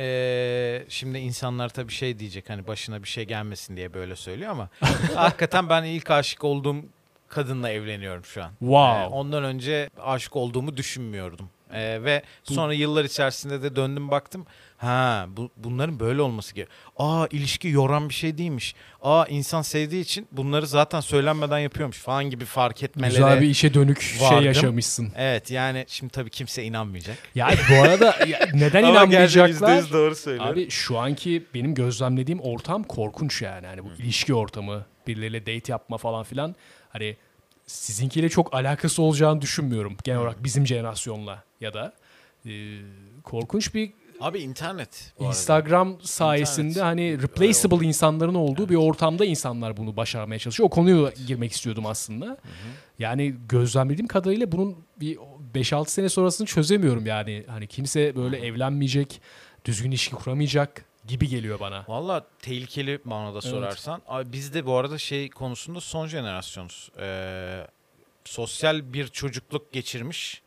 S1: Ee, şimdi insanlar tabii şey diyecek hani başına bir şey gelmesin diye böyle söylüyor ama <laughs> hakikaten ben ilk aşık olduğum kadınla evleniyorum şu an.
S2: Wow.
S1: Ee, ondan önce aşık olduğumu düşünmüyordum. Ee, ve sonra yıllar içerisinde de döndüm baktım. Ha bu, bunların böyle olması gerekiyor. Aa ilişki yoran bir şey değilmiş. Aa insan sevdiği için bunları zaten söylenmeden yapıyormuş falan gibi fark etmelere.
S2: Güzel bir işe dönük şey
S1: vardım.
S2: yaşamışsın.
S1: Evet yani şimdi tabii kimse inanmayacak.
S2: Ya bu arada ya <laughs> neden
S1: Ama
S2: inanmayacaklar?
S1: %100 doğru söylüyor.
S2: Abi şu anki benim gözlemlediğim ortam korkunç yani. Hani bu ilişki ortamı, birileriyle date yapma falan filan. Hani sizinkiyle çok alakası olacağını düşünmüyorum. Genel olarak bizim jenerasyonla ya da e, korkunç bir
S1: Abi internet. bu arada.
S2: Instagram sayesinde
S1: İnternet.
S2: hani replaceable insanların olduğu bir ortamda insanlar bunu başarmaya çalışıyor. O konuya girmek istiyordum aslında. Yani gözlemlediğim kadarıyla bunun bir 5-6 sene sonrasını çözemiyorum yani. Hani kimse böyle evlenmeyecek, düzgün ilişki kuramayacak gibi geliyor bana.
S1: Valla tehlikeli bana da sorarsan. Abi biz de bu arada şey konusunda son jenerasyonuz. Ee, sosyal bir çocukluk geçirmiş.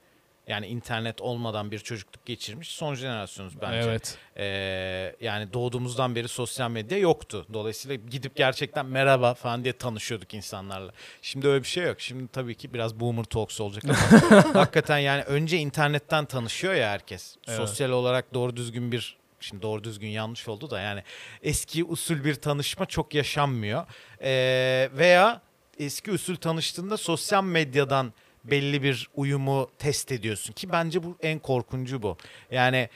S1: Yani internet olmadan bir çocukluk geçirmiş son jenerasyonuz bence.
S2: Evet.
S1: Ee, yani doğduğumuzdan beri sosyal medya yoktu. Dolayısıyla gidip gerçekten merhaba falan diye tanışıyorduk insanlarla. Şimdi öyle bir şey yok. Şimdi tabii ki biraz boomer talks olacak ama <laughs> hakikaten yani önce internetten tanışıyor ya herkes.
S2: Evet.
S1: Sosyal olarak doğru düzgün bir şimdi doğru düzgün yanlış oldu da yani eski usul bir tanışma çok yaşanmıyor. Ee, veya eski usul tanıştığında sosyal medyadan belli bir uyumu test ediyorsun ki bence bu en korkuncu bu. Yani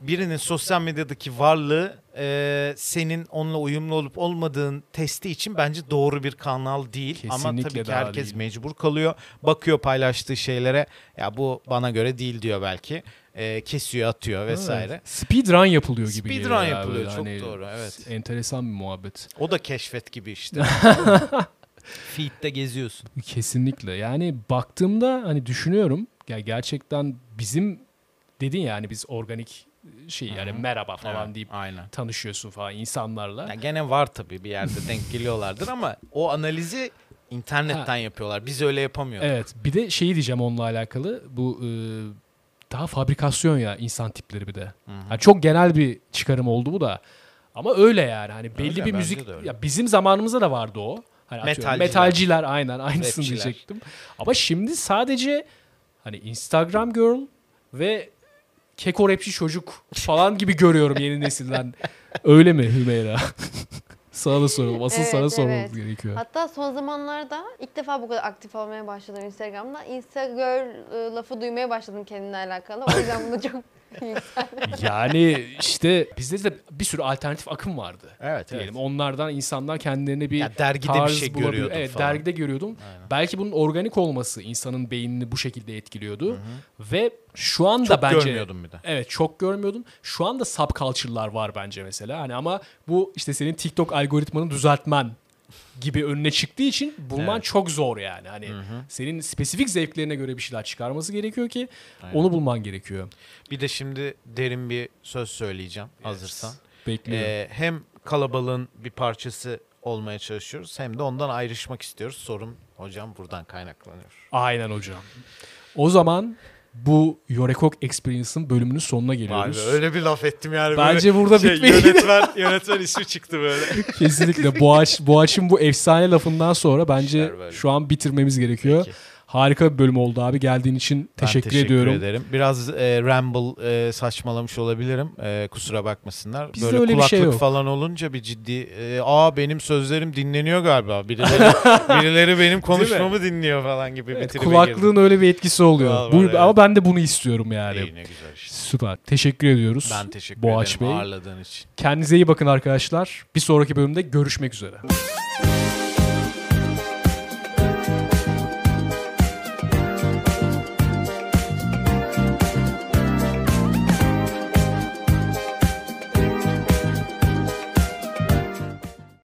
S1: birinin sosyal medyadaki varlığı e, senin onunla uyumlu olup olmadığın testi için bence doğru bir kanal değil. Ama
S2: Kesinlikle
S1: tabii ki herkes
S2: değil.
S1: mecbur kalıyor. Bakıyor paylaştığı şeylere ya bu bana göre değil diyor belki. E, kesiyor atıyor vesaire.
S2: Evet. Speedrun yapılıyor gibi
S1: Speedrun yapılıyor,
S2: böyle.
S1: çok
S2: Hani
S1: doğru, evet.
S2: Enteresan bir muhabbet.
S1: O da keşfet gibi işte. <laughs> Feed'de geziyorsun.
S2: Kesinlikle. Yani baktığımda hani düşünüyorum ya gerçekten bizim dedin ya hani biz organik şey yani
S1: Hı hı.
S2: merhaba falan
S1: Evet,
S2: deyip
S1: Aynen.
S2: tanışıyorsun falan insanlarla.
S1: Ya gene var tabii bir yerde denk geliyorlardır ama o analizi internetten yapıyorlar. Biz öyle yapamıyoruz.
S2: Evet. Bir de şeyi diyeceğim onunla alakalı. Bu e, daha fabrikasyon ya insan tipleri bir de. Yani çok genel bir çıkarım oldu bu da. Ama öyle yani. Hani belli
S1: Öyle,
S2: bir müzik ya bizim zamanımızda da vardı o. Hani
S1: Metalciler.
S2: metalciler aynen aynısını
S1: Rapçiler.
S2: diyecektim. Ama şimdi sadece hani Instagram girl ve keko rapçi çocuk falan gibi görüyorum yeni <laughs> nesilden. Öyle mi Hümeyra? <laughs> sana da soralım. Asıl
S3: Evet,
S2: sana sormamız
S3: evet.
S2: gerekiyor.
S3: Hatta son zamanlarda ilk defa bu kadar aktif olmaya başladım Instagram'da. Instagirl e, lafı duymaya başladım kendimle alakalı. O yüzden bunu <laughs> çok <laughs>
S2: Yani işte bizde de bir sürü alternatif akım vardı.
S1: Evet,
S2: Diyelim. Onlardan insanlar kendilerine bir
S1: Ya dergide bir
S2: tarz
S1: şey
S2: bulabiliyor.
S1: görüyordum
S2: Evet
S1: falan.
S2: dergide görüyordum.
S1: Aynen.
S2: Belki bunun organik olması insanın beynini bu şekilde etkiliyordu. Ve şu anda
S1: Çok
S2: bence
S1: görmüyordum bir de.
S2: Evet çok görmüyordum. Şu anda subculture'lar var bence mesela. Hani ama bu işte senin TikTok algoritmanı düzeltmen gibi önüne çıktığı için bulman
S1: Evet.
S2: çok zor yani. Hani
S1: Hı hı.
S2: senin spesifik zevklerine göre bir şeyler çıkarması gerekiyor ki
S1: Aynen.
S2: onu bulman gerekiyor.
S1: Bir de şimdi derin bir söz söyleyeceğim hazırsan.
S2: Bekliyorum.
S1: Ee, hem kalabalığın bir parçası olmaya çalışıyoruz hem de ondan ayrışmak istiyoruz. Sorun hocam buradan kaynaklanıyor.
S2: Aynen hocam. O zaman bu Yorekok Experience'ın bölümünün sonuna geliyoruz.
S1: be, öyle bir laf ettim yani.
S2: Bence
S1: böyle
S2: burada
S1: şey,
S2: bitmeli.
S1: Yönetmen, yönetmen ismi çıktı böyle. <laughs>
S2: Kesinlikle Boğaç, Boğaç'ın bu efsane lafından sonra bence şu an bitirmemiz gerekiyor.
S1: Peki.
S2: Harika bir bölüm oldu abi. Geldiğin için
S1: Ben
S2: teşekkür,
S1: teşekkür
S2: ediyorum.
S1: ederim. Biraz e, ramble e, saçmalamış olabilirim. E, kusura bakmasınlar.
S2: Bizde
S1: Böyle
S2: öyle bir
S1: kulaklık
S2: şey yok.
S1: falan olunca bir ciddi e, aa benim sözlerim dinleniyor galiba. Birileri <laughs> birileri benim konuşmamı dinliyor falan gibi bir
S2: Evet,
S1: tribe
S2: kulaklığın öyle bir etkisi oluyor.
S1: Vallahi
S2: Bu,
S1: evet.
S2: Ama ben de bunu istiyorum yani.
S1: girdim. İyi ne güzel işte.
S2: Süper. Teşekkür ediyoruz.
S1: Ben teşekkür
S2: Boğaç
S1: ederim
S2: Bey.
S1: ağırladığın için.
S2: Kendinize iyi bakın arkadaşlar. Bir sonraki bölümde görüşmek üzere.